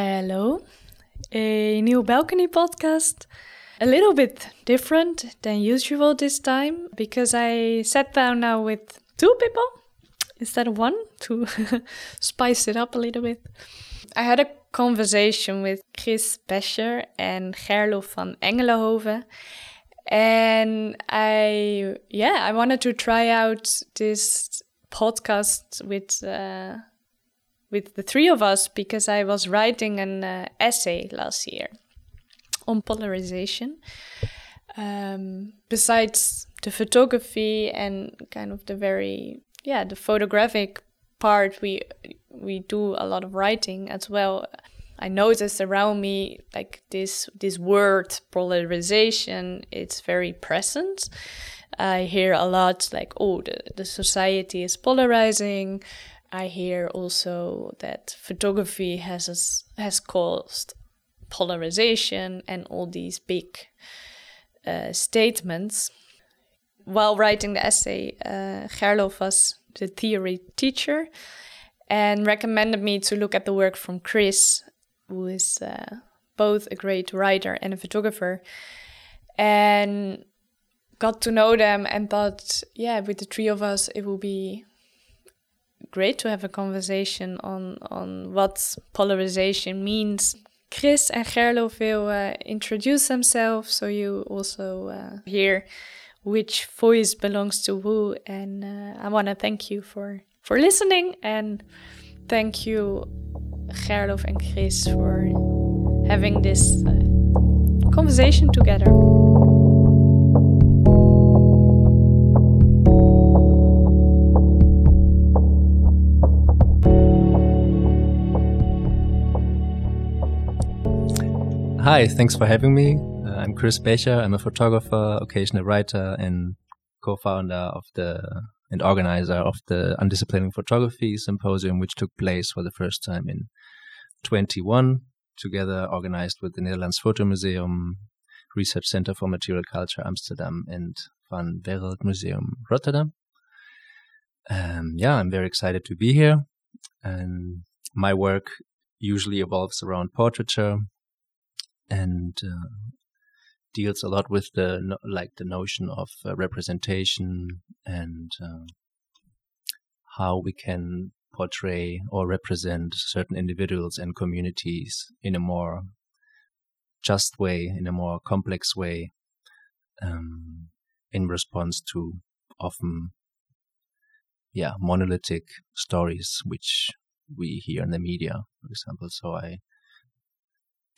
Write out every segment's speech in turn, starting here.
Hello, a new balcony podcast. A little bit different than usual this time because I sat down now with two people instead of one to spice it up a little bit. I had a conversation with Chris Becher and Gerlof van Engelenhoven. And I, yeah, I wanted to try out this podcast with uh, with the three of us because I was writing an uh, essay last year on polarization. Um, besides the photography and kind of the very yeah the photographic part, we we do a lot of writing as well. I noticed around me like this this word polarization. It's very present. I hear a lot like, oh, the, the society is polarizing. I hear also that photography has has caused polarization and all these big uh, statements. While writing the essay, uh, Gerlof was the theory teacher and recommended me to look at the work from Chris, who is uh, both a great writer and a photographer, and got to know them and thought, yeah, with the three of us, it will be great to have a conversation on on what polarization means. Chris and Gerlof will uh, introduce themselves, so you also uh, hear which voice belongs to who. And uh, I want to thank you for for listening, and thank you, Gerlof and Chris, for having this uh, conversation together. Hi, thanks for having me. Uh, I'm Chris Becher. I'm a photographer, occasional writer, and co-founder of the and organizer of the Undisciplining Photography Symposium, which took place for the first time in 21, together organized with the Netherlands Photo Museum, Research Center for Material Culture Amsterdam, and Van Wereld Museum Rotterdam. Um, yeah, I'm very excited to be here, and my work usually evolves around portraiture, and uh, deals a lot with the like the notion of uh, representation and uh, how we can portray or represent certain individuals and communities in a more just way, in a more complex way, um, in response to often, yeah, monolithic stories which we hear in the media, for example. So I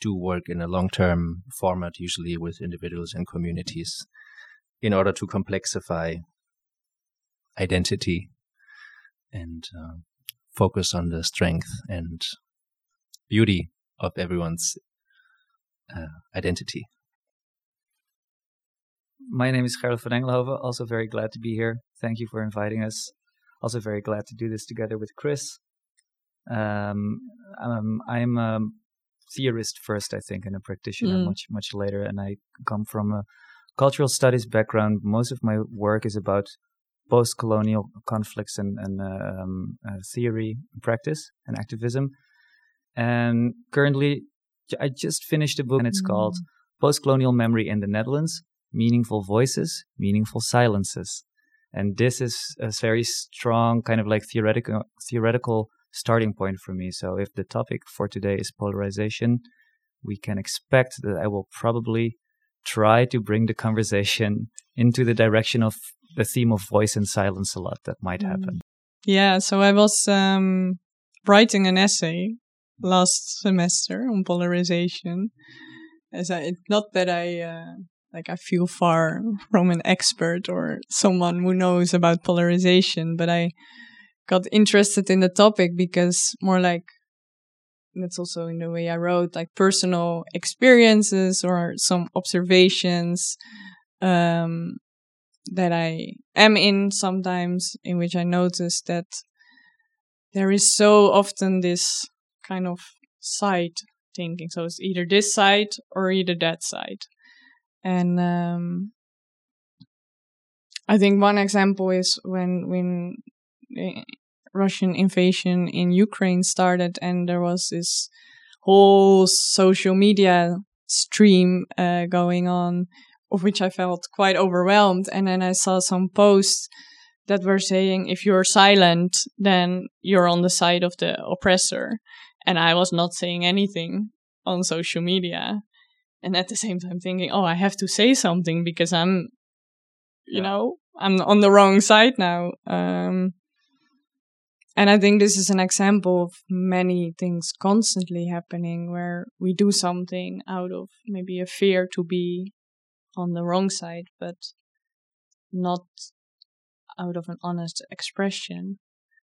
do work in a long term format, usually with individuals and communities, in order to complexify identity and uh, focus on the strength and beauty of everyone's uh, identity. My name is Gerlof van Engelenhoven. Also, very glad to be here. Thank you for inviting us. Also, very glad to do this together with Chris. Um, um, I'm um, theorist first, I think, and a practitioner mm. much much later. And I come from a cultural studies background. Most of my work is about post-colonial conflicts and, and um, uh, theory, and practice, and activism. And currently, I just finished a book, and it's mm. called "Post-Colonial Memory in the Netherlands: Meaningful Voices, Meaningful Silences." And this is a very strong kind of like theoretical theoretical starting point for me. So if the topic for today is polarization, we can expect that I will probably try to bring the conversation into the direction of the theme of voice and silence a lot that might mm. happen. Yeah, so I was um, writing an essay last semester on polarization. As I, not that I uh, like I feel far from an expert or someone who knows about polarization, but I got interested in the topic because more like that's also in the way I wrote like personal experiences or some observations um, that I am in sometimes in which I notice that there is so often this kind of side thinking. So it's either this side or either that side. And um, I think one example is when when Russian invasion in Ukraine started, and there was this whole social media stream uh, going on, of which I felt quite overwhelmed. And then I saw some posts that were saying if you're silent, then you're on the side of the oppressor. And I was not saying anything on social media. And at the same time thinking, oh, I have to say something because I'm, you Yeah. know, I'm on the wrong side now. Um, and I think this is an example of many things constantly happening where we do something out of maybe a fear to be on the wrong side, but not out of an honest expression.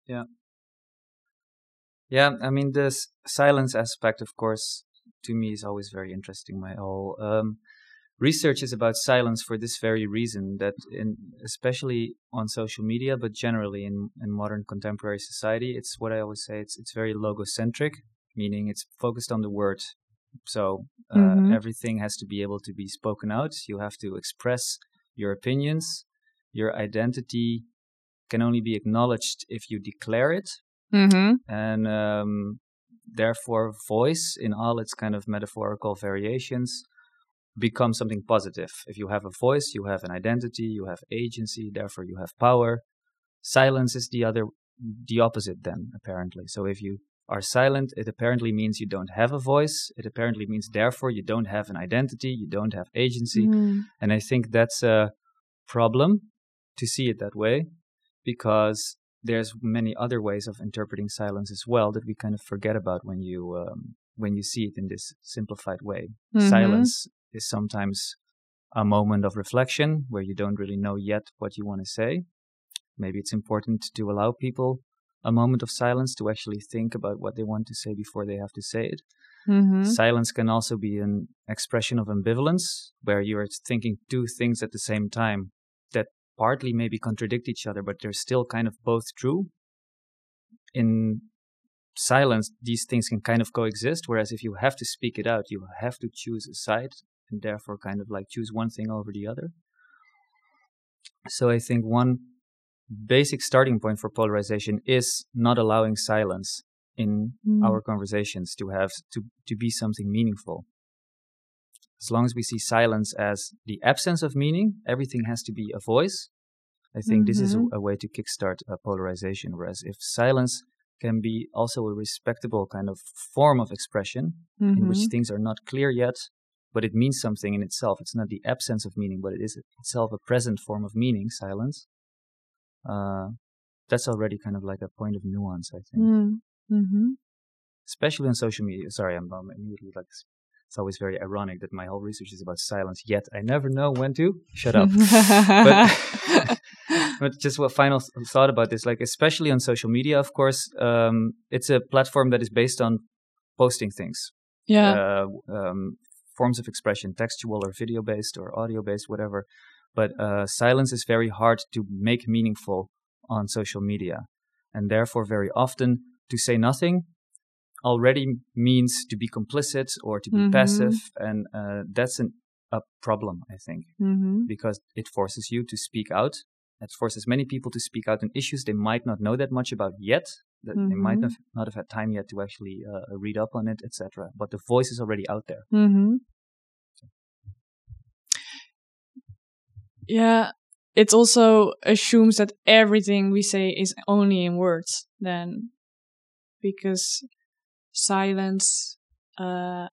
Yeah, Yeah, I mean, this silence aspect, of course, to me is always very interesting. My whole um, research is about silence for this very reason that, in especially on social media, but generally in, in modern contemporary society, it's what I always say. It's it's very logocentric, meaning it's focused on the word. So uh, Mhm. everything has to be able to be spoken out. You have to express your opinions. Your identity can only be acknowledged if you declare it Mm-hmm. and um, therefore voice in all its kind of metaphorical variations becomes something positive if you have a voice you have an identity you have agency therefore you have power silence is the other the opposite then apparently so if you are silent it apparently means you don't have a voice it apparently means therefore you don't have an identity you don't have agency Mm. and I think that's a problem to see it that way because there's many other ways of interpreting silence as well that we kind of forget about when you um, when you see it in this simplified way. Mhm. Silence is sometimes a moment of reflection where you don't really know yet what you want to say. Maybe it's important to allow people a moment of silence to actually think about what they want to say before they have to say it. Mm-hmm. Silence can also be an expression of ambivalence, where you're thinking two things at the same time that partly maybe contradict each other, but they're still kind of both true. In silence, these things can kind of coexist, whereas if you have to speak it out, you have to choose a side and therefore kind of like choose one thing over the other. So I think one basic starting point for polarization is not allowing silence in Mm. our conversations to have to to be something meaningful as long as we see silence as the absence of meaning everything has to be a voice i think this is a, Mhm. a way to kickstart a polarization whereas if silence can be also a respectable kind of form of expression in which Mhm. things are not clear yet but it means something in itself it's not the absence of meaning but it is itself a present form of meaning silence uh, that's already kind of like a point of nuance i think Mm. Mhm. especially on social media. Sorry, I'm, I'm immediately like, it's always very ironic that my whole research is about silence, yet I never know when to shut up. but, but just what final thought about this, like, especially on social media, of course, um, it's a platform that is based on posting things, yeah. uh, um, forms of expression, textual or video based or audio based, whatever. But uh, silence is very hard to make meaningful on social media. And therefore, very often, to say nothing already means to be complicit or to be Mhm. passive. And uh, that's an, a problem, I think, mm-hmm. because it forces you to speak out. It forces many people to speak out on issues they might not know that much about yet. That they might Mhm. not, not have had time yet to actually uh, read up on it, etc. But the voice is already out there. Mm-hmm. Yeah, it also assumes that everything we say is only in words, then, because silence, uh,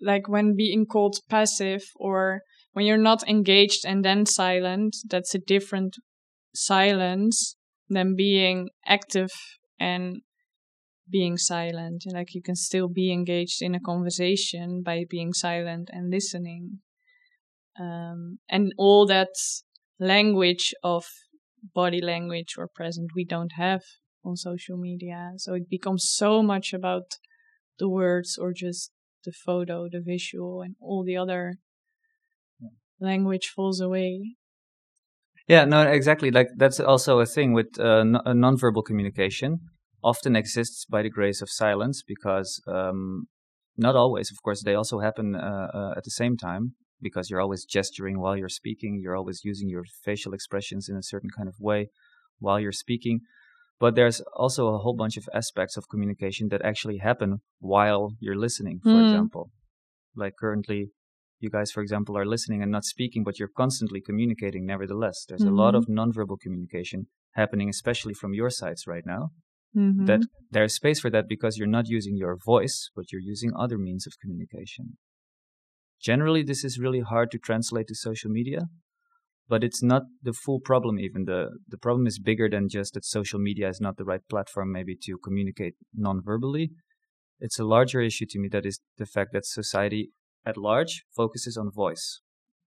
like when being called passive or when you're not engaged and then silent, that's a different silence than being active and being silent. Like you can still be engaged in a conversation by being silent and listening. Um, and all that language of body language or present we don't have on social media. So it becomes so much about the words or just the photo, the visual, and all the other language falls away. Yeah, no, exactly. Like that's also a thing with uh, n- uh, nonverbal communication. Often exists by the grace of silence because um, not always, of course, they also happen uh, uh, at the same time because you're always gesturing while you're speaking. You're always using your facial expressions in a certain kind of way while you're speaking. But there's also a whole bunch of aspects of communication that actually happen while you're listening, for Mm. example. Like currently, you guys, for example, are listening and not speaking, but you're constantly communicating nevertheless. There's a lot of nonverbal communication happening, especially from your sides right now. Mhm. That there's space for that because you're not using your voice, but you're using other means of communication. Generally, this is really hard to translate to social media, but it's not the full problem even. The, the problem is bigger than just that social media is not the right platform maybe to communicate non-verbally. It's a larger issue to me that is the fact that society at large focuses on voice.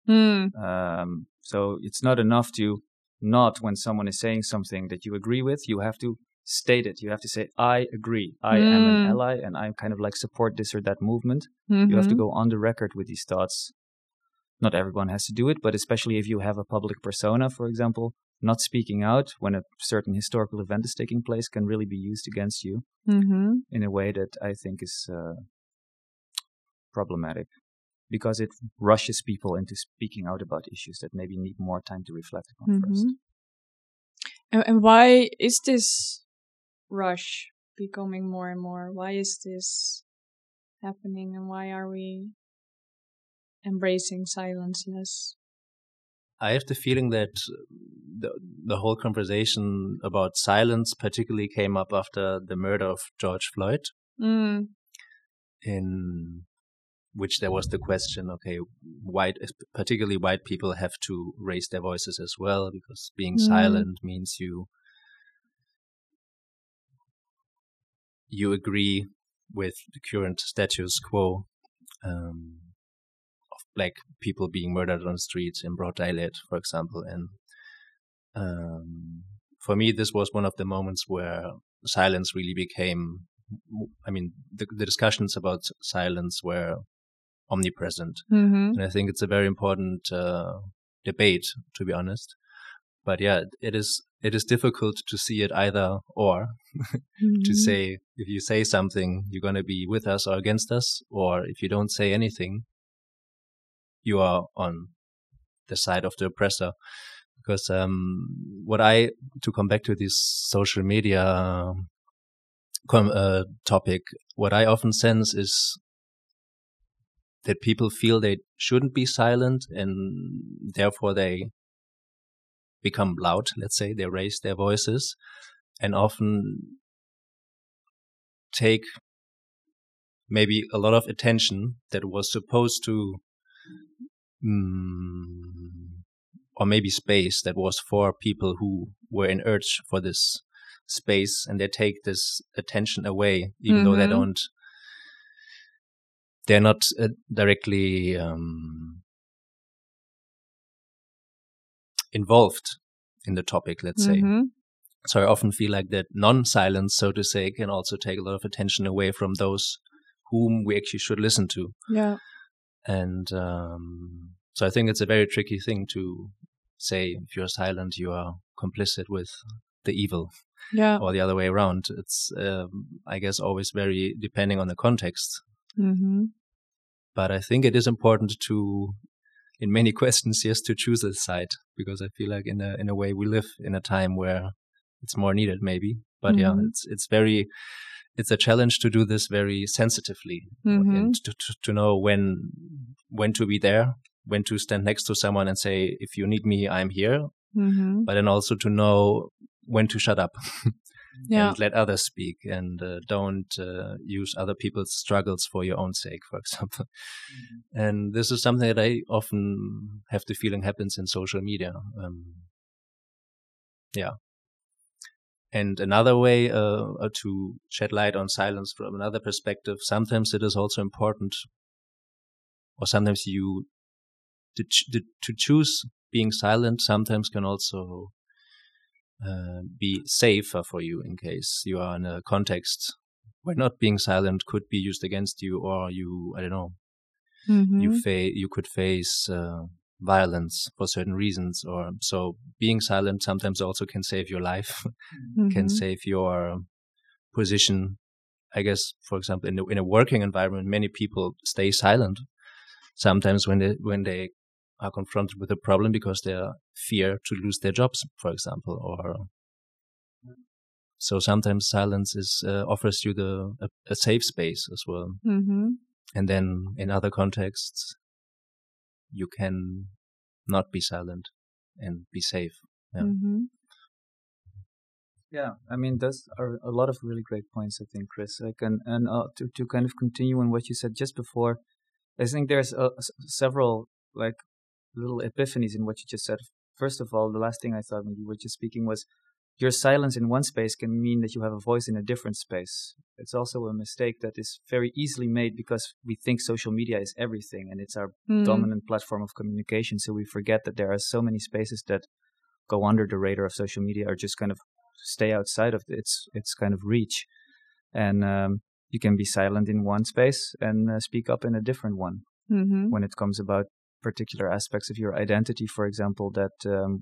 Mm. Um, so it's not enough to not when someone is saying something that you agree with, you have to state it. You have to say, I agree. I am an Mm. ally and I kind of like support this or that movement. You have to Mhm. go on the record with these thoughts. Not everyone has to do it, but especially if you have a public persona, for example, not speaking out when a certain historical event is taking place can really be used against you Mhm. in a way that I think is uh, problematic because it rushes people into speaking out about issues that maybe need more time to reflect upon first. Mhm. And, and why is this rush becoming more and more? Why is this happening, and why are we embracing silence less? I have the feeling that the, the whole conversation about silence particularly came up after the murder of George Floyd, Mm. in which there was the question, okay, white, particularly white people have to raise their voices as well because being Mm. silent means you you agree with the current status quo um, of black people being murdered on the streets in broad daylight, for example. And um, for me, this was one of the moments where silence really became. I mean, the, the discussions about silence were omnipresent, Mm-hmm. and I think it's a very important uh, debate, to be honest. But yeah, it is it is difficult to see it either or Mm-hmm. to say if you say something you're going to be with us or against us or if you don't say anything you are on the side of the oppressor because um, what i to come back to this social media um, com- uh, topic what i often sense is that people feel they shouldn't be silent and therefore they become loud let's say they raise their voices and often take maybe a lot of attention that was supposed to mm, or maybe space that was for people who were in urge for this space and they take this attention away even though they Mhm. don't they're not uh, directly um, involved in the topic let's say Mhm. so I often feel like that non-silence, so to say, can also take a lot of attention away from those whom we actually should listen to. Yeah. And um, so I think it's a very tricky thing to say if you're silent, you are complicit with the evil, Yeah. or the other way around. It's, um, I guess, always very depending on the context. Mm-hmm. But I think it is important to, in many questions, yes, to choose a side because I feel like in a in a way we live in a time where it's more needed, maybe. But yeah, Mhm. it's it's very it's a challenge to do this very sensitively Mhm. and to, to to know when when to be there, when to stand next to someone and say, if you need me, I'm here. Mm-hmm. But then also to know when to shut up Yeah. and let others speak and uh, don't uh, use other people's struggles for your own sake, for example. And this is something that I often have the feeling happens in social media. Um, yeah. And another way uh, uh, to shed light on silence from another perspective, sometimes it is also important, or sometimes you to, ch- to choose being silent sometimes can also uh, be safer for you in case you are in a context where not being silent could be used against you, or you I don't know Mm-hmm. you fa- you could face uh, violence for certain reasons, or so being silent sometimes also can save your life, can Mhm. save your position. I guess, for example, in a, in a working environment, many people stay silent sometimes when they when they are confronted with a problem because they fear to lose their jobs, for example, or So sometimes silence is uh, offers you the a, a, safe space as well. Mm-hmm. And then in other contexts, you can not be silent and be safe. Yeah. Mm-hmm. Yeah, I mean, those are a lot of really great points. I think, Chris. Like, and and uh, to to kind of continue on what you said just before, I think there's uh, several like little epiphanies in what you just said. First of all, the last thing I thought when you were just speaking was your silence in one space can mean that you have a voice in a different space. It's also a mistake that is very easily made because we think social media is everything and it's our Mm. dominant platform of communication. So we forget that there are so many spaces that go under the radar of social media or just kind of stay outside of its its kind of reach. And um, you can be silent in one space and uh, speak up in a different one Mm-hmm. when it comes about particular aspects of your identity, for example, that um,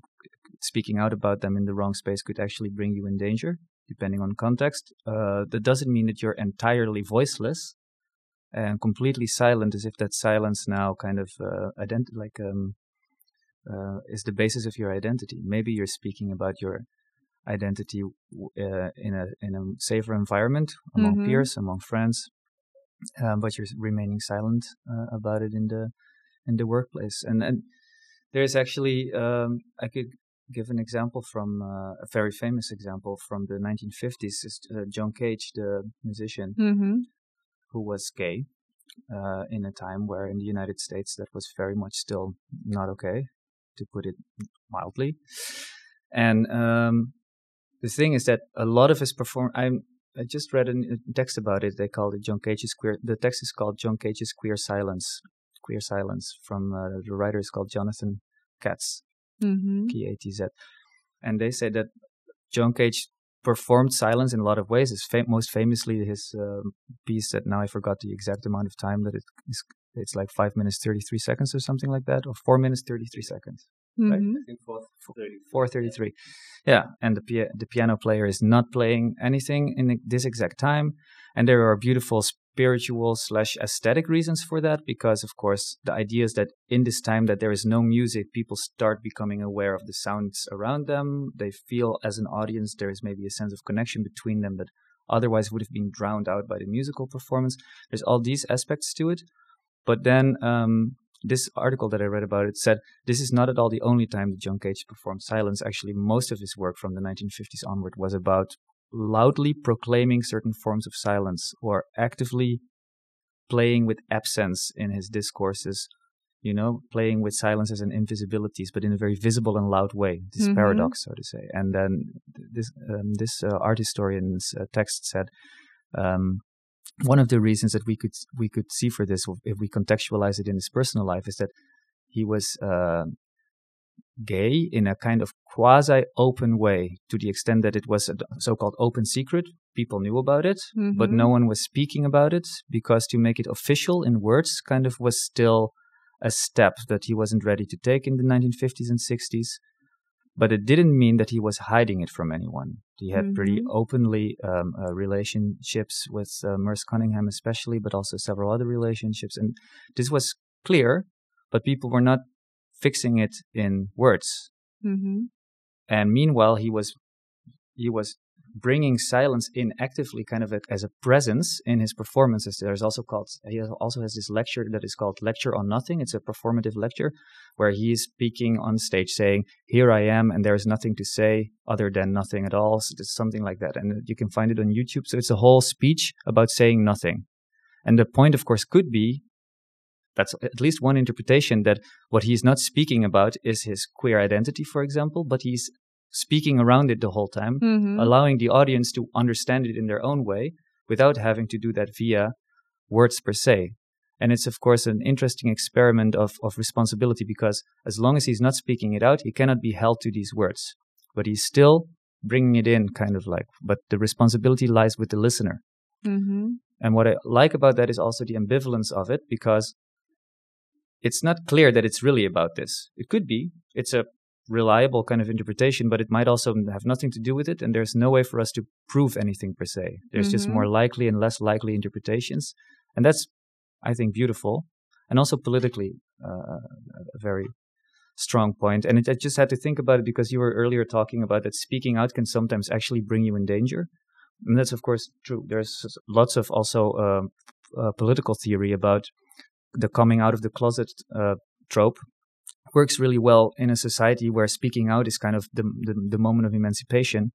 speaking out about them in the wrong space could actually bring you in danger, depending on context. Uh, that doesn't mean that you're entirely voiceless and completely silent, as if that silence now kind of uh, ident- like um, uh, is the basis of your identity. Maybe you're speaking about your identity uh, in a in a safer environment among Mhm. peers, among friends, um, but you're remaining silent uh, about it in the in the workplace. And and there's actually um, I could give an example from uh, a very famous example from the 1950s. Is uh, John Cage, the musician, Mm-hmm. who was gay uh, in a time where in the United States that was very much still not okay, to put it mildly. And um, the thing is that a lot of his perform. I'm I just read a text about it. They called it John Cage's queer. The text is called John Cage's Queer Silence. Queer Silence from uh, the writer is called Jonathan Katz. Mm-hmm. P A T Z, and they say that John Cage performed silence in a lot of ways. His fam- most famously his um piece that now I forgot the exact amount of time that it is. It's like five minutes thirty three seconds or something like that, or four minutes thirty three seconds. Right? Mm-hmm. I think four, 433 yeah and the pia- the piano player is not playing anything in this exact time and there are beautiful spiritual slash aesthetic reasons for that because of course the idea is that in this time that there is no music people start becoming aware of the sounds around them. They feel as an audience there is maybe a sense of connection between them that otherwise would have been drowned out by the musical performance. There's all these aspects to it. But then um, this article that I read about it said this is not at all the only time that John Cage performed silence. Actually, most of his work from the 1950s onward was about loudly proclaiming certain forms of silence or actively playing with absence in his discourses. You know, playing with silence as an invisibilities, but in a very visible and loud way. This Mhm. paradox, so to say. And then this um, this uh, art historian's uh, text said. Um, one of the reasons that we could we could see for this, if we contextualize it in his personal life, is that he was uh, gay in a kind of quasi open way, to the extent that it was a so-called open secret. People knew about it, but Mhm. no one was speaking about it because to make it official in words, kind of was still a step that he wasn't ready to take in the 1950s and 60s. But it didn't mean that he was hiding it from anyone. He had pretty Mhm. openly um, uh, relationships with uh, Merce Cunningham, especially, but also several other relationships. And this was clear, but people were not fixing it in words. Mm-hmm. And meanwhile, he was he was bringing silence in actively, kind of a, as a presence in his performances. There's also called he also has this lecture that is called Lecture on Nothing. It's a performative lecture where he is speaking on stage, saying, "Here I am, and there is nothing to say other than nothing at all." So it's something like that, and you can find it on YouTube. So it's a whole speech about saying nothing. And the point, of course, could be that's at least one interpretation that what he's not speaking about is his queer identity, for example, but he's speaking around it the whole time, Mm-hmm. allowing the audience to understand it in their own way without having to do that via words per se. And it's, of course, an interesting experiment of, of responsibility because as long as he's not speaking it out, he cannot be held to these words. But he's still bringing it in, kind of like, but the responsibility lies with the listener. Mm-hmm. And what I like about that is also the ambivalence of it because it's not clear that it's really about this. It could be. It's a reliable kind of interpretation, but it might also have nothing to do with it. And there's no way for us to prove anything per se. There's just Mhm. more likely and less likely interpretations. And that's, I think, beautiful and also politically uh, a very strong point. And it, I just had to think about it because you were earlier talking about that speaking out can sometimes actually bring you in danger. And that's, of course, true. There's lots of also um, uh, political theory about the coming out of the closet uh, trope works really well in a society where speaking out is kind of the, the, the moment of emancipation,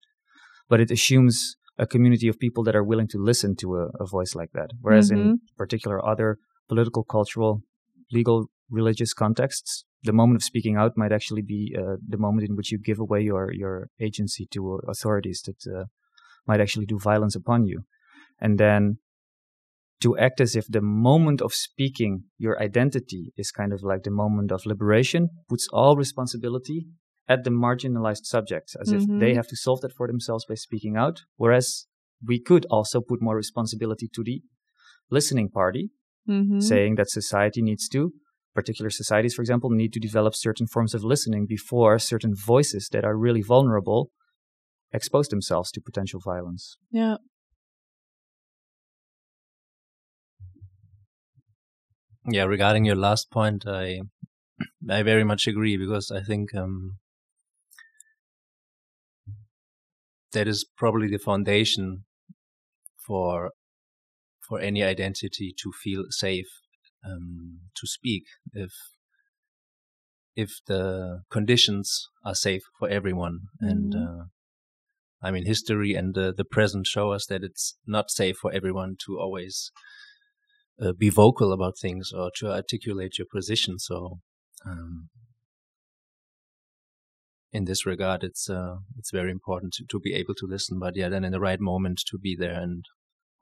but it assumes a community of people that are willing to listen to a, a voice like that. Whereas mm-hmm. in particular other political, cultural, legal, religious contexts, the moment of speaking out might actually be uh, the moment in which you give away your your agency to authorities that uh, might actually do violence upon you, and then to act as if the moment of speaking your identity is kind of like the moment of liberation puts all responsibility at the marginalized subjects as mm-hmm. if they have to solve that for themselves by speaking out whereas we could also put more responsibility to the listening party mm-hmm. saying that society needs to particular societies for example need to develop certain forms of listening before certain voices that are really vulnerable expose themselves to potential violence yeah Yeah, regarding your last point, I I very much agree because I think um, that is probably the foundation for for any identity to feel safe um, to speak if if the conditions are safe for everyone mm-hmm. and uh, I mean history and the, the present show us that it's not safe for everyone to always uh, be vocal about things or to articulate your position. So, um, in this regard, it's uh, it's very important to, to be able to listen. But yeah, then in the right moment to be there and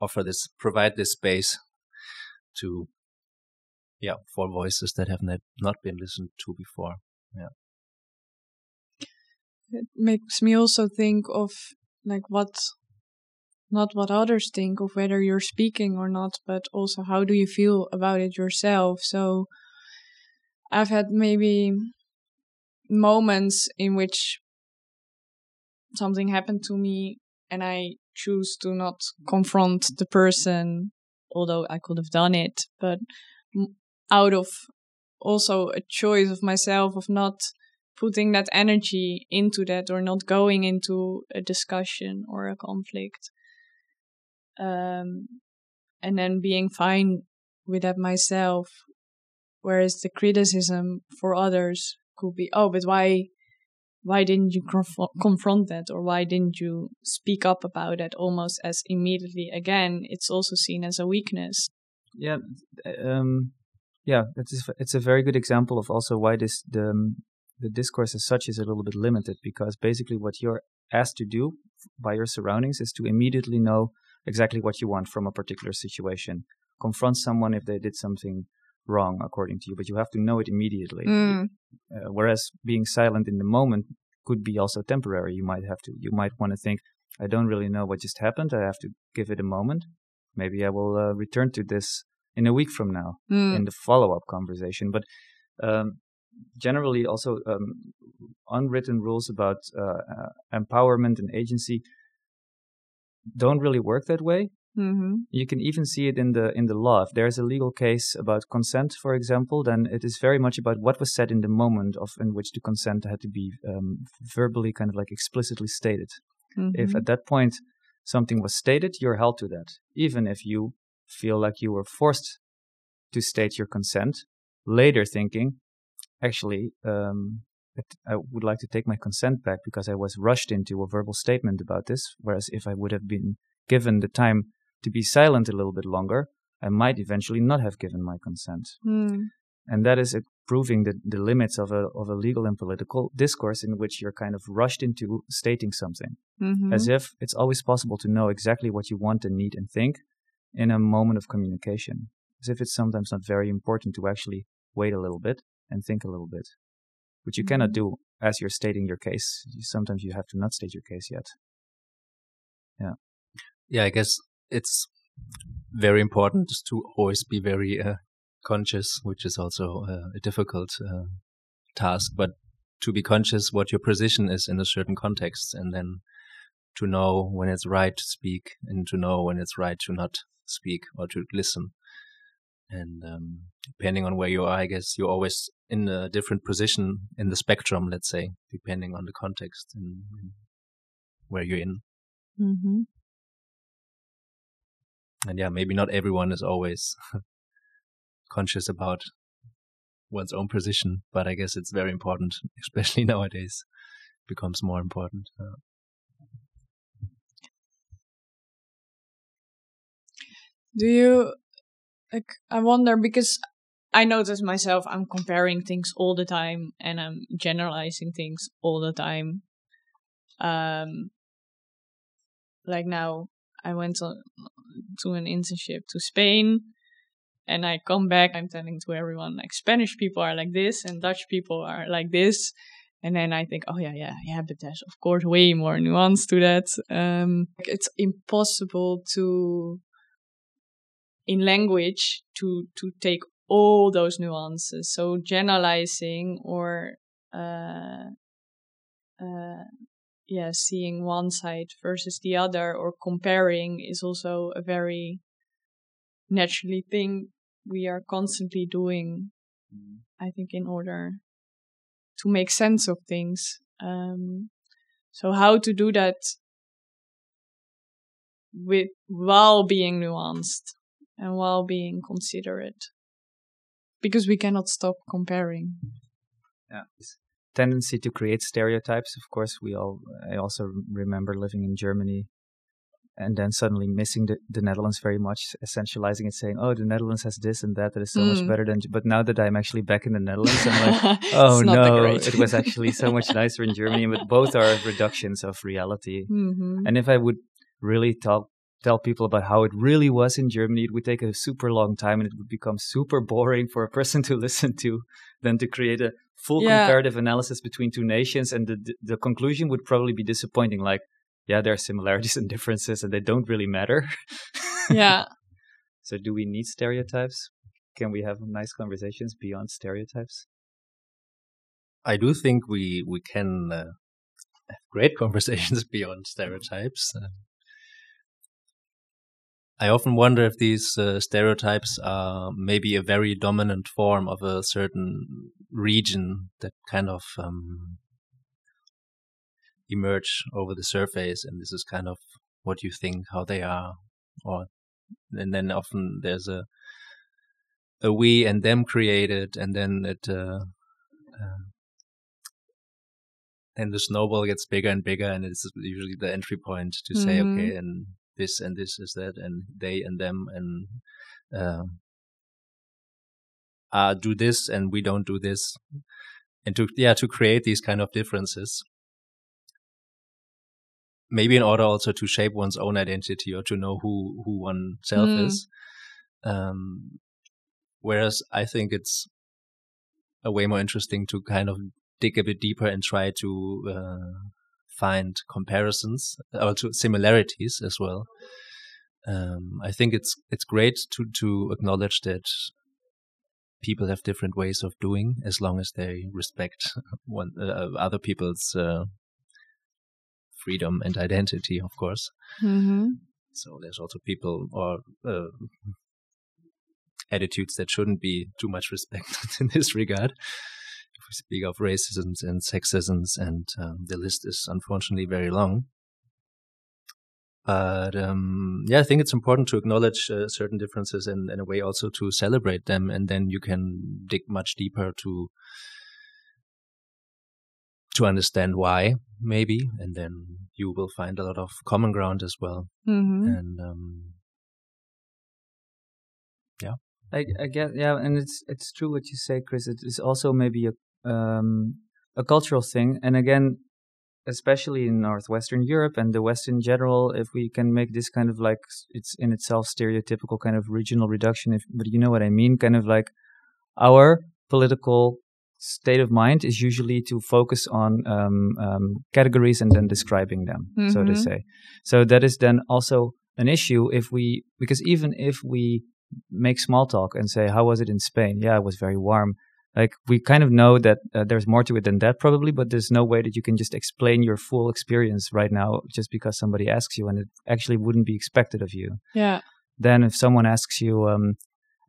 offer this, provide this space to, yeah, for voices that have not not been listened to before. Yeah. It makes me also think of like what not what others think of whether you're speaking or not, but also how do you feel about it yourself. So I've had maybe moments in which something happened to me and I choose to not confront the person, although I could have done it, but out of also a choice of myself of not putting that energy into that or not going into a discussion or a conflict um, and then being fine with that myself. Whereas the criticism for others could be, oh, but why, why didn't you conf- confront that, or why didn't you speak up about it almost as immediately? Again, it's also seen as a weakness. Yeah, um, yeah, it's it's a very good example of also why this the um, the discourse as such is a little bit limited because basically what you're asked to do by your surroundings is to immediately know exactly what you want from a particular situation. Confront someone if they did something wrong according to you, but you have to know it immediately. Mm. Uh, whereas being silent in the moment could be also temporary. You might have to, you might want to think, I don't really know what just happened. I have to give it a moment. Maybe I will uh, return to this in a week from now mm. in the follow up conversation. But um, generally, also um, unwritten rules about uh, uh empowerment and agency don't really work that way. Mm-hmm. You can even see it in the in the law. If there's a legal case about consent, for example, then it is very much about what was said in the moment of in which the consent had to be um, verbally, kind of like explicitly stated. Mm-hmm. If at that point something was stated, you're held to that, even if you feel like you were forced to state your consent. Later, thinking, actually, um, I would like to take my consent back because I was rushed into a verbal statement about this. Whereas if I would have been given the time to be silent a little bit longer, I might eventually not have given my consent. Mm. And that is proving the, the limits of a, of a legal and political discourse in which you're kind of rushed into stating something. Mm-hmm. As if it's always possible to know exactly what you want and need and think in a moment of communication. As if it's sometimes not very important to actually wait a little bit and think a little bit which you cannot do as you're stating your case. Sometimes you have to not state your case yet. Yeah. Yeah, I guess it's very important to always be very uh, conscious, which is also uh, a difficult uh, task, but to be conscious what your position is in a certain context and then to know when it's right to speak and to know when it's right to not speak or to listen. and um, depending on where you are, I guess you're always in a different position in the spectrum. Let's say, depending on the context and, and where you're in. Mm-hmm. And yeah, maybe not everyone is always conscious about one's own position, but I guess it's very important, especially nowadays. Becomes more important. Uh, Do you like? I wonder because I notice myself. I'm comparing things all the time, and I'm generalizing things all the time. Um, like now, I went to, an internship to Spain, and I come back. I'm telling to everyone like Spanish people are like this, and Dutch people are like this. And then I think, oh yeah, yeah, yeah, but there's of course way more nuance to that. Um, it's impossible to in language to to take all those nuances. So generalizing or uh, uh, yeah, seeing one side versus the other or comparing is also a very naturally thing we are constantly doing. Mm. I think in order to make sense of things. Um, so how to do that with while being nuanced and while being considerate because we cannot stop comparing yeah tendency to create stereotypes of course we all i also remember living in germany and then suddenly missing the, the netherlands very much essentializing it saying oh the netherlands has this and that that is so mm. much better than but now that i'm actually back in the netherlands i'm like oh no it was actually so much nicer in germany but both are reductions of reality mm-hmm. and if i would really talk tell people about how it really was in Germany, it would take a super long time and it would become super boring for a person to listen to than to create a full yeah. comparative analysis between two nations. And the, the, the conclusion would probably be disappointing. Like, yeah, there are similarities and differences and they don't really matter. yeah. So, do we need stereotypes? Can we have nice conversations beyond stereotypes? I do think we we can uh, have great conversations beyond stereotypes. Uh, I often wonder if these uh, stereotypes are maybe a very dominant form of a certain region that kind of um, emerge over the surface, and this is kind of what you think how they are, or and then often there's a a we and them created, and then it uh, uh, and the snowball gets bigger and bigger, and it's usually the entry point to say, okay, and this and this is that and they and them and uh, uh, do this and we don't do this. And to yeah to create these kind of differences. Maybe in order also to shape one's own identity or to know who who oneself mm. is. Um, whereas i think it's a way more interesting to kind of dig a bit deeper and try to uh, find comparisons or to similarities as well. Um, I think it's it's great to to acknowledge that people have different ways of doing as long as they respect one uh, other people's uh, freedom and identity, of course. Mm-hmm. So there's also people or uh, attitudes that shouldn't be too much respected in this regard we speak of racisms and sexisms, and um, the list is unfortunately very long. But um, yeah, I think it's important to acknowledge uh, certain differences and in a way also to celebrate them, and then you can dig much deeper to to understand why, maybe, and then you will find a lot of common ground as well. Mm-hmm. And um, yeah, I, I get yeah, and it's it's true what you say, Chris. It is also maybe a um, a cultural thing. And again, especially in northwestern Europe and the West in general, if we can make this kind of like it's in itself stereotypical kind of regional reduction, if but you know what I mean, kind of like our political state of mind is usually to focus on um, um, categories and then describing them, mm-hmm. so to mm-hmm. say. So that is then also an issue if we because even if we make small talk and say how was it in Spain? Yeah, it was very warm like we kind of know that uh, there's more to it than that probably but there's no way that you can just explain your full experience right now just because somebody asks you and it actually wouldn't be expected of you yeah then if someone asks you um,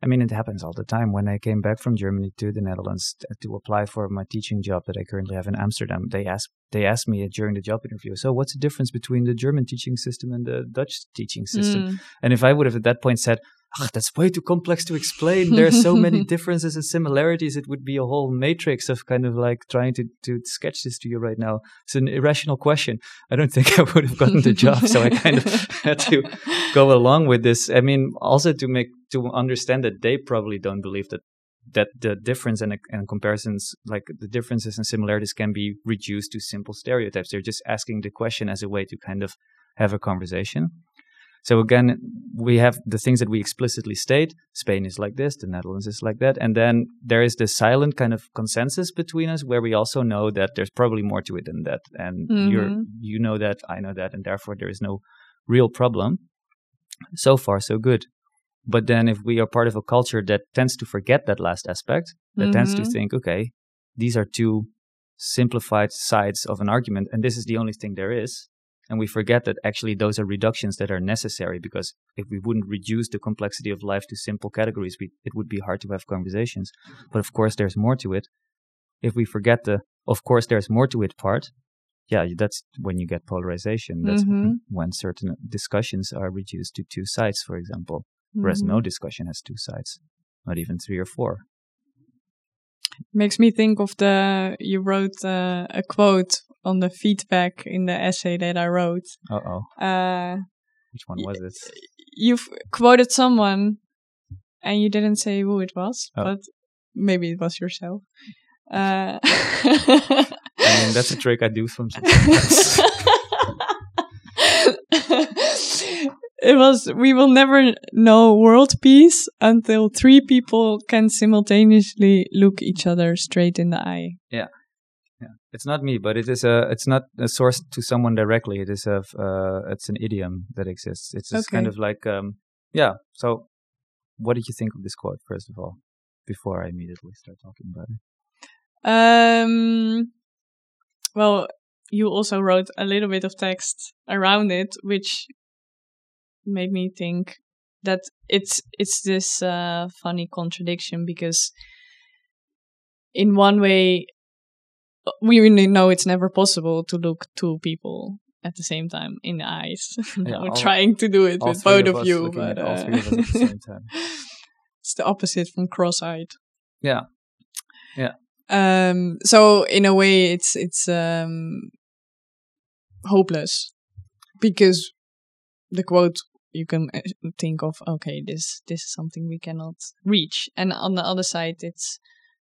I mean, it happens all the time. When I came back from Germany to the Netherlands t- to apply for my teaching job that I currently have in Amsterdam, they asked they asked me during the job interview, "So, what's the difference between the German teaching system and the Dutch teaching system?" Mm. And if I would have at that point said, "Ah, that's way too complex to explain. There are so many differences and similarities. It would be a whole matrix of kind of like trying to, to sketch this to you right now. It's an irrational question. I don't think I would have gotten the job. So I kind of had to go along with this. I mean, also to make, to understand that they probably don't believe that that the difference and, and comparisons, like the differences and similarities, can be reduced to simple stereotypes. They're just asking the question as a way to kind of have a conversation. So again, we have the things that we explicitly state. Spain is like this, the Netherlands is like that, and then there is this silent kind of consensus between us, where we also know that there's probably more to it than that, and you're Mhm. you know that, I know that, and therefore there is no real problem. So far, so good. But then, if we are part of a culture that tends to forget that last aspect, that tends to Mhm. think, okay, these are two simplified sides of an argument, and this is the only thing there is. And we forget that actually those are reductions that are necessary because if we wouldn't reduce the complexity of life to simple categories, we, it would be hard to have conversations. But of course, there's more to it. If we forget the, of course, there's more to it part, yeah, that's when you get polarization. That's Mhm. when certain discussions are reduced to two sides, for example, whereas no Mhm. discussion has two sides, not even three or four. Makes me think of the you wrote uh, a quote on the feedback in the essay that I wrote. Uh oh. Uh, Which one was it? you've quoted someone and you didn't say who it was, Oh. but maybe it was yourself. Uh, I mean, that's a trick I do sometimes. it was we will never know world peace until three people can simultaneously look each other straight in the eye. Yeah, it's not me, but it is a. It's not a source to someone directly. It is a. Uh, it's an idiom that exists. It's just kind of like, um, yeah. So, what did you think of this quote first of all, before I immediately start talking about it? Um, well, you also wrote a little bit of text around it, which made me think that it's it's this uh, funny contradiction because in one way we really know it's never possible to look two people at the same time in the eyes. Yeah, We're all- trying to do it with both of of, you, but uh, three of us at the same time. it's the opposite from cross-eyed. Yeah. Yeah. Um. So in a way, it's it's um hopeless because the quote you can uh, think of okay this this is something we cannot reach and on the other side it's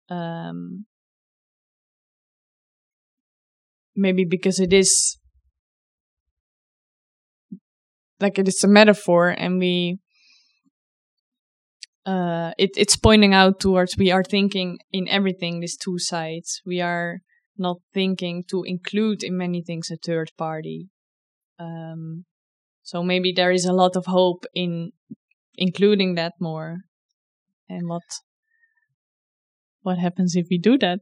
um maybe because it is like it is a metaphor and we uh it, it's pointing out towards we are thinking in everything these two sides. We are not thinking to include in many things a third party. Um so maybe there is a lot of hope in including that more. And what what happens if we do that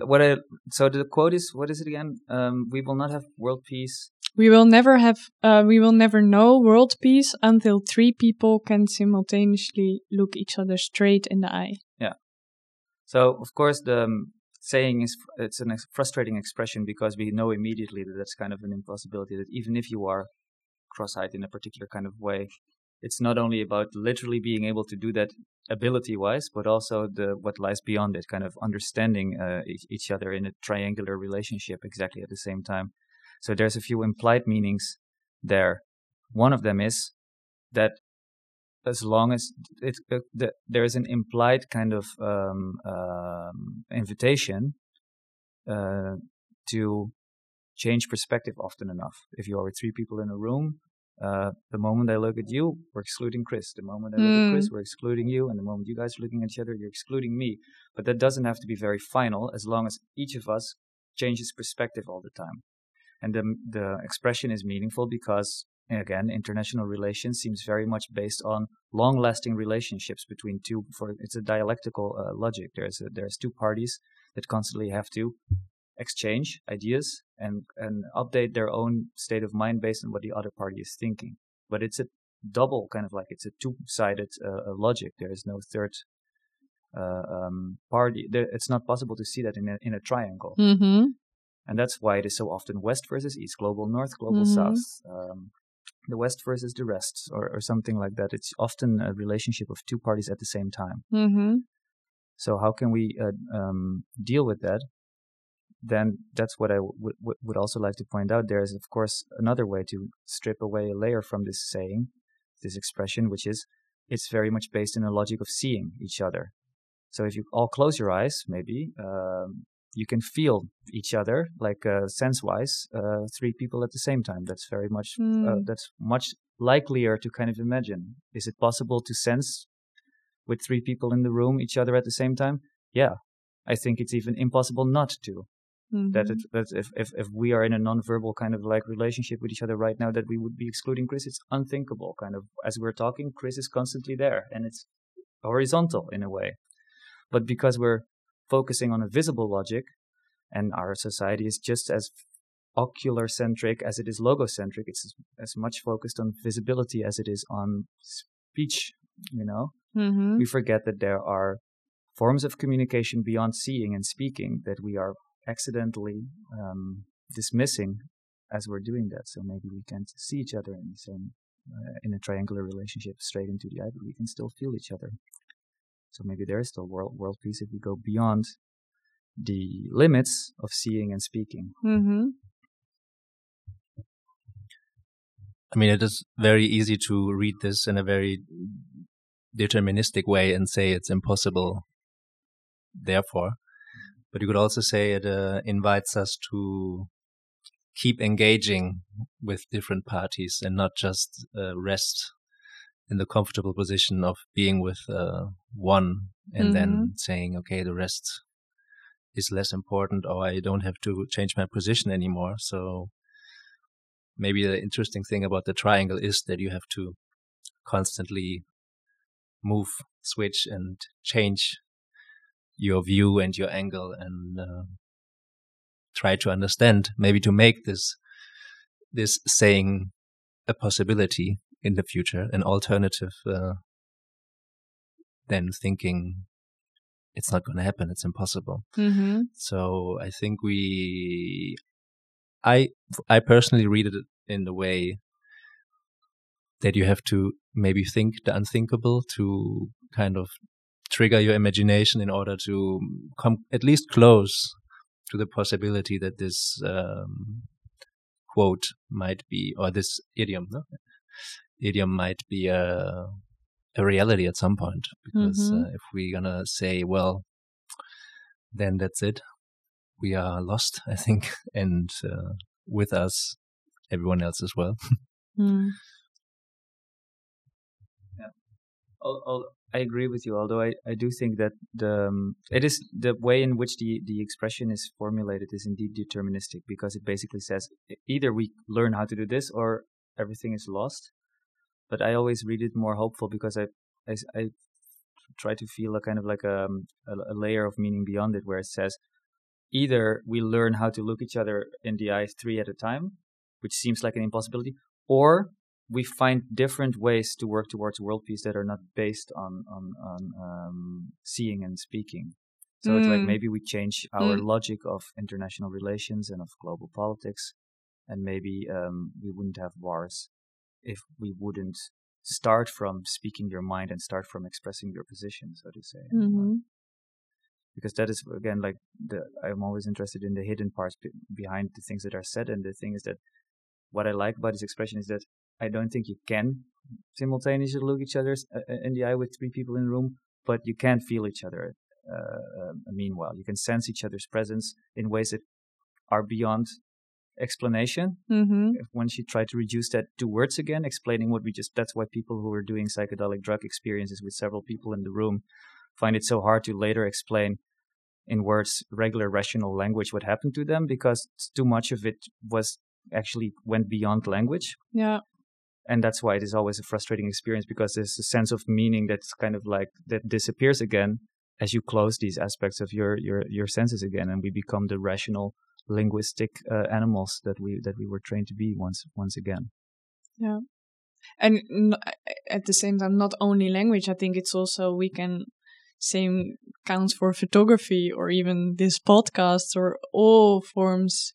what I so the quote is what is it again? Um, we will not have world peace. we will never have uh, we will never know world peace until three people can simultaneously look each other straight in the eye Yeah. So of course the um, saying is it's a ex- frustrating expression because we know immediately that that's kind of an impossibility. That even if you are cross-eyed in a particular kind of way, it's not only about literally being able to do that ability-wise, but also the what lies beyond it, kind of understanding uh, each, each other in a triangular relationship exactly at the same time. So there's a few implied meanings there. One of them is that as long as it, uh, the, there is an implied kind of um, um, invitation uh, to change perspective often enough. If you are with three people in a room, uh, the moment I look at you, we're excluding Chris. The moment I look at Chris, we're excluding you. And the moment you guys are looking at each other, you're excluding me. But that doesn't have to be very final as long as each of us changes perspective all the time. And the, the expression is meaningful because, again, international relations seems very much based on long-lasting relationships between two. For it's a dialectical uh, logic. There's a, there's two parties that constantly have to exchange ideas and and update their own state of mind based on what the other party is thinking. But it's a double kind of like it's a two-sided uh, logic. There is no third uh, um, party. There, it's not possible to see that in a in a triangle, Mm-hmm. and that's why it is so often West versus East, global North, global Mhm. South, um, the West versus the rest, or or something like that. It's often a relationship of two parties at the same time. Mm-hmm. So how can we uh, um, deal with that? Then that's what I w- w- would also like to point out. There is, of course, another way to strip away a layer from this saying, this expression, which is it's very much based in a logic of seeing each other. So if you all close your eyes, maybe um, you can feel each other, like uh, sense-wise, uh, three people at the same time. That's very much uh, Mm. that's much likelier to kind of imagine. Is it possible to sense with three people in the room each other at the same time? Yeah, I think it's even impossible not to. That, it, that if, if if we are in a non-verbal kind of like relationship with each other right now, that we would be excluding Chris. It's unthinkable. Kind of as we're talking, Chris is constantly there, and it's horizontal in a way. But because we're focusing on a visible logic, and our society is just as ocular centric as it is logocentric, it's as, as much focused on visibility as it is on speech. You know, Mm-hmm. we forget that there are forms of communication beyond seeing and speaking that we are accidentally um, dismissing as we're doing that. So maybe we can't see each other in the same uh, in a triangular relationship straight into the eye, but we can still feel each other. So maybe there is still world world peace if we go beyond the limits of seeing and speaking. Mm-hmm. I mean, it is very easy to read this in a very deterministic way and say it's impossible. Therefore, but you could also say it uh, invites us to keep engaging with different parties and not just uh, rest in the comfortable position of being with uh, one and then saying, okay, the rest is less important or I don't have to change my position anymore. So maybe the interesting thing about the triangle is that you have to constantly move, switch, and change your view and your angle and uh, try to understand, maybe to make this this saying a possibility in the future, an alternative uh, than thinking it's not going to happen, it's impossible. Mm-hmm. So I think we, I, I personally read it in the way that you have to maybe think the unthinkable to kind of trigger your imagination in order to come at least close to the possibility that this um, quote might be, or this idiom, no? idiom might be a, a reality at some point. Because Mhm. uh, if we're gonna say, well, then that's it, we are lost, I think, and uh, with us, everyone else as well. Mm. Al- al- I agree with you, although I, I do think that the um, it is the way in which the, the expression is formulated is indeed deterministic because it basically says either we learn how to do this or everything is lost. But I always read it more hopeful because I, I, try to feel a kind of like a, a a layer of meaning beyond it where it says either we learn how to look each other in the eyes three at a time, which seems like an impossibility, or we find different ways to work towards world peace that are not based on on, on um, seeing and speaking. So it's like Mm. maybe we change our Mm. logic of international relations and of global politics, and maybe um, we wouldn't have wars if we wouldn't start from speaking your mind and start from expressing your position, so to say. Mm-hmm. because that is again like the I'm always interested in the hidden parts be- behind the things that are said, and the thing is that what I like about this expression is that I don't think you can simultaneously look each other uh, uh, in the eye with three people in the room, but you can feel each other. Uh, uh, meanwhile, you can sense each other's presence in ways that are beyond explanation. Mm-hmm. Once you try to reduce that to words again, explaining what we just that's why people who are doing psychedelic drug experiences with several people in the room find it so hard to later explain in words regular rational language what happened to them because too much of it was actually went beyond language Yeah. And that's why it is always a frustrating experience because there's a sense of meaning that's kind of like that disappears again as you close these aspects of your your your senses again and we become the rational linguistic uh, animals that we that we were trained to be once once again Yeah. and n- at the same time not only language i think it's also we can same counts for photography or even this podcast or all forms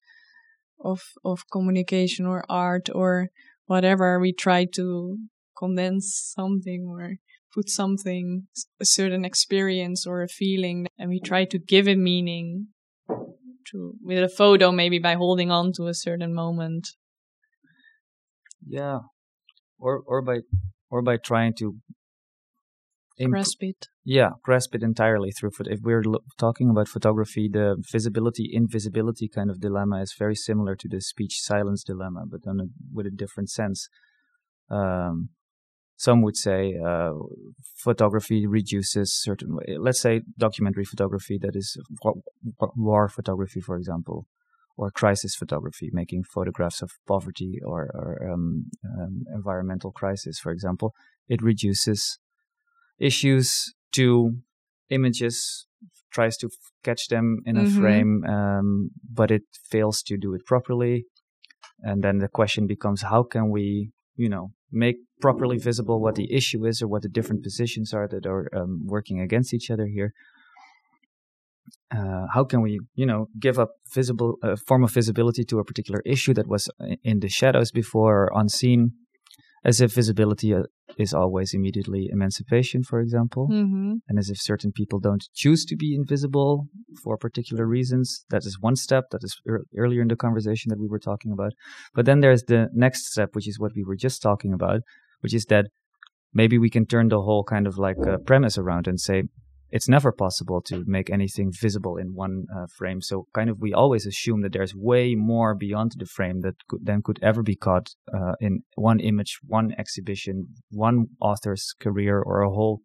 of of communication or art or whatever we try to condense something or put something a certain experience or a feeling and we try to give it meaning to with a photo maybe by holding on to a certain moment. Yeah. Or or by or by trying to imp- grasp it yeah grasp it entirely through foot if we're lo- talking about photography the visibility invisibility kind of dilemma is very similar to the speech silence dilemma but on a, with a different sense. Um, some would say uh, photography reduces certain let's say documentary photography that is war photography for example or crisis photography making photographs of poverty or, or um, um, environmental crisis for example. It reduces issues to images tries to f- catch them in a mm-hmm. frame um, but it fails to do it properly and then the question becomes how can we you know make properly visible what the issue is or what the different positions are that are um, working against each other here. Uh, how can we, you know, give up visible uh, form of visibility to a particular issue that was in the shadows before or unseen? As if visibility uh, is always immediately emancipation, for example, mm-hmm. and as if certain people don't choose to be invisible for particular reasons. That is one step. That is er- earlier in the conversation that we were talking about. But then there's the next step, which is what we were just talking about, which is that maybe we can turn the whole kind of like uh, premise around and say it's never possible to make anything visible in one uh, frame. So kind of we always assume that there's way more beyond the frame that could, than could ever be caught uh, in one image, one exhibition, one author's career, or a whole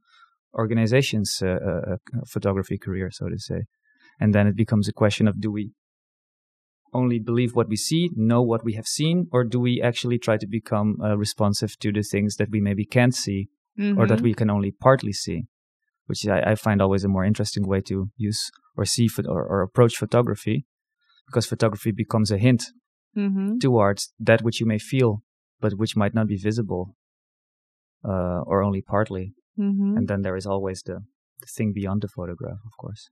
organization's uh, uh, uh, photography career, so to say. And then it becomes a question of do we only believe what we see, know what we have seen, or do we actually try to become uh, responsive to the things that we maybe can't see mm-hmm. or that mm-hmm. we can only partly see? Which I, I, find always a more interesting way to use or see or, or, approach photography, because photography becomes a hint mm-hmm. towards that which you may feel, but which might not be visible, uh, or only partly. Mm-hmm. And then there is always the, the thing beyond the photograph, of course.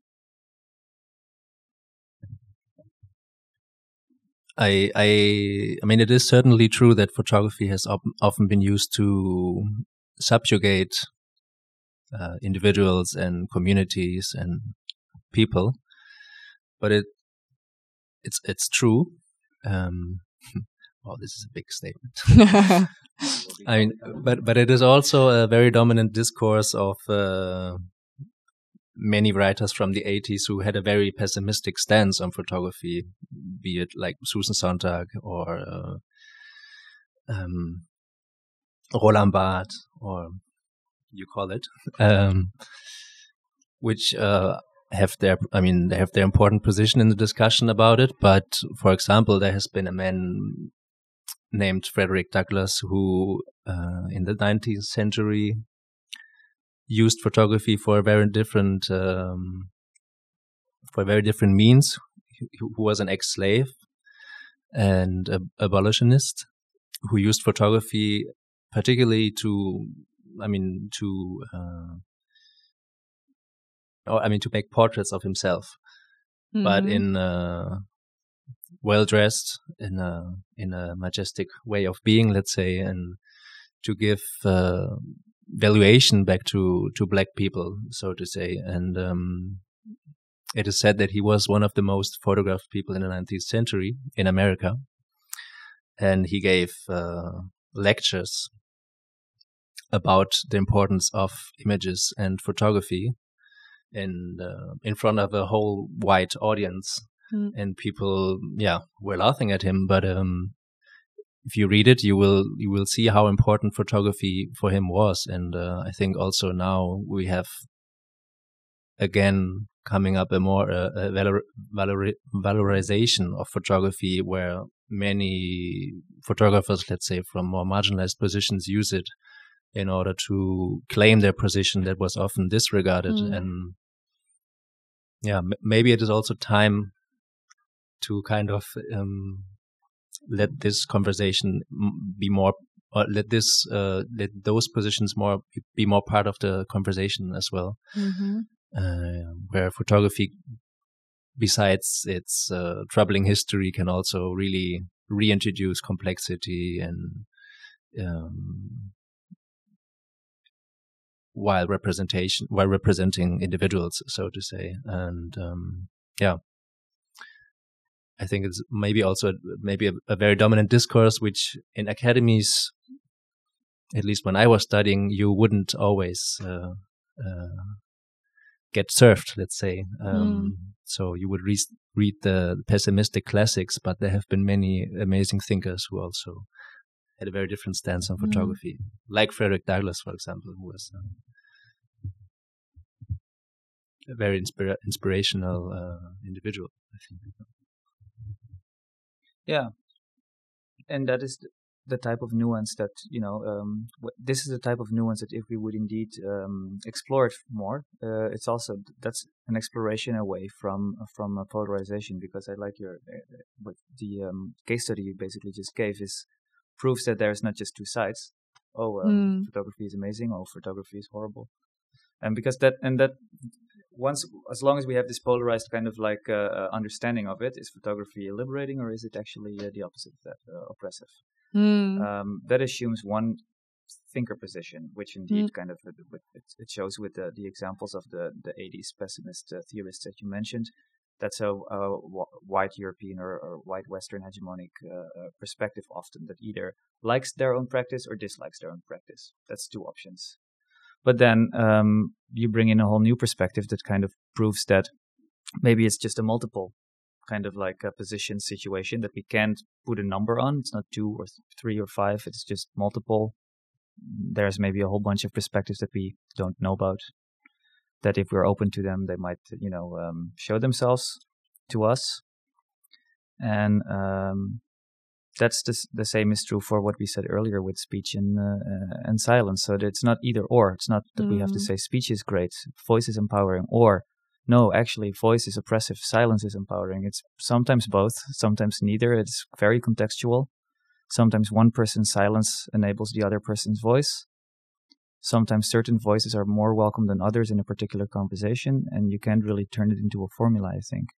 I, I, I mean, it is certainly true that photography has op- often been used to subjugate uh, individuals and communities and people. But it it's it's true. Um, well, this is a big statement. I mean, but but it is also a very dominant discourse of uh, many writers from the 80s who had a very pessimistic stance on photography, be it like Susan Sontag or uh, um, Roland Barthes or you call it, um, which uh, have their, I mean, they have their important position in the discussion about it. But for example, there has been a man named Frederick Douglass who, uh, in the 19th century, used photography for a very different, um, for very different means. Who was an ex-slave and abolitionist who used photography particularly to I mean, to, uh, or I mean, to make portraits of himself, mm-hmm. but in uh, well dressed, in a in a majestic way of being, let's say, and to give uh, valuation back to to black people, so to say, and. Um, it is said that he was one of the most photographed people in the 19th century in America, and he gave uh, lectures about the importance of images and photography in uh, in front of a whole white audience. Mm. and people yeah were laughing at him but um, if you read it you will you will see how important photography for him was. And uh, i think also now we have again coming up a more uh, a valor, valor, valorization of photography where many photographers let's say from more marginalized positions use it in order to claim their position that was often disregarded. Mm. And yeah, m- maybe it is also time to kind of um, let this conversation m- be more or let this uh, let those positions more be more part of the conversation as well. Mm-hmm. Uh, where photography, besides its uh, troubling history, can also really reintroduce complexity and um, while representation while representing individuals, so to say, and um, yeah. I think it's maybe also maybe a, a, very dominant discourse, which in academies, at least when I was studying, you wouldn't always uh, uh, get served. Let's say, um, mm. so you would re read the pessimistic classics, but there have been many amazing thinkers who also had a very different stance on mm. photography, like Frederick Douglass, for example, who was um, a very inspira inspirational uh, individual. I think. Yeah, and that is the type of nuance that you know. Um, this is the type of nuance that if we would indeed um, explore it more, uh, it's also that's an exploration away from from a polarization. Because I like your uh, what the um, case study you basically just gave is proves that there's not just two sides. Oh, mm. photography is amazing. Oh, photography is horrible. And because that and that once as long as we have this polarized kind of like uh, uh, understanding of it is photography liberating or is it actually uh, the opposite of that uh, oppressive mm. um, that assumes one thinker position which indeed mm. kind of uh, it, shows with the, the examples of the, the 80s pessimist uh, theorists that you mentioned that's a, a white European or, or, white Western hegemonic perspective often that either likes their own practice or dislikes their own practice that's two options but then um, you bring in a whole new perspective that kind of proves that maybe it's just a multiple kind of like a position situation that we can't put a number on. It's not two or th- three or five. It's just multiple. There's maybe a whole bunch of perspectives that we don't know about. That if we're open to them, they might, you know, um, show themselves to us. And um, that's the, the same is true for what we said earlier with speech and uh, uh and silence. So that it's not either or. It's not that mm. we have to mm. say speech is great, voice is empowering, or no, actually, voice is oppressive, silence is empowering. It's sometimes both, sometimes neither. It's very contextual. Sometimes one person's silence enables the other person's voice. Sometimes certain voices are more welcome than others in a particular conversation, and you can't really turn it into a formula, I think.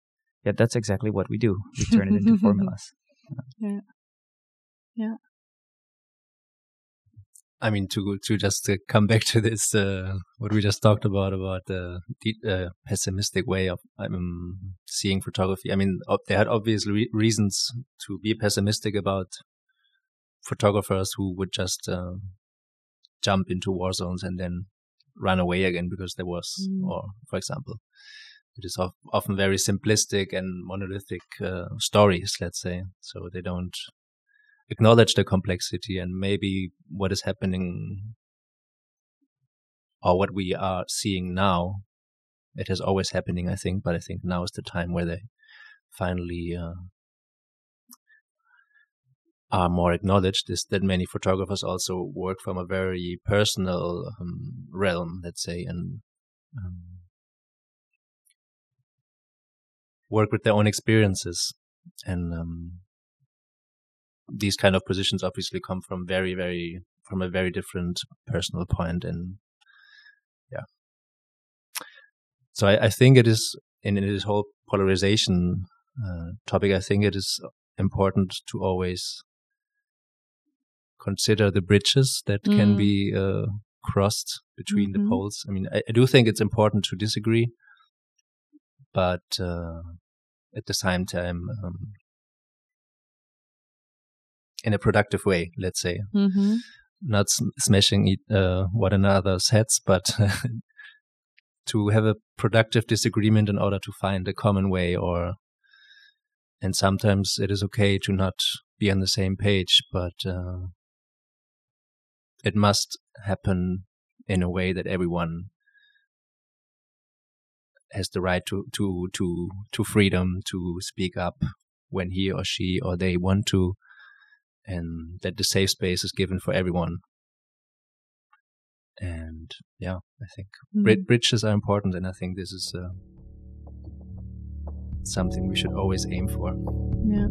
Yet that's exactly what we do. We turn it into formulas. Yeah. Yeah. I mean, to to just to come back to this, uh, what we just talked about about the uh, pessimistic way of um, seeing photography. I mean, they had obvious re reasons to be pessimistic about photographers who would just uh, jump into war zones and then run away again because there was, mm. or for example, it is of, often very simplistic and monolithic uh, stories. Let's say so they don't acknowledge the complexity and maybe what is happening or what we are seeing now. it has always happening, I think, but I think now is the time where they finally uh, are more acknowledged. Is that many photographers also work from a very personal um, realm, let's say, and um, work with their own experiences and um, these kind of positions obviously come from very, very from a very different personal point, and yeah. So I, I think it is in, in this whole polarization uh, topic. I think it is important to always consider the bridges that mm. can be uh, crossed between mm-hmm. the poles. I mean, I, I, do think it's important to disagree, but uh, at the same time, um, in a productive way, let's say. Mm-hmm. Not sm- smashing uh, one another's heads, but to have a productive disagreement in order to find a common way or and sometimes it is okay to not be on the same page but uh, it must happen in a way that everyone has the right to to to to freedom to speak up when he or she or they want to and that the safe space is given for everyone. And yeah, I think mm. bridges are important, and I think this is uh, something we should always aim for. Yeah.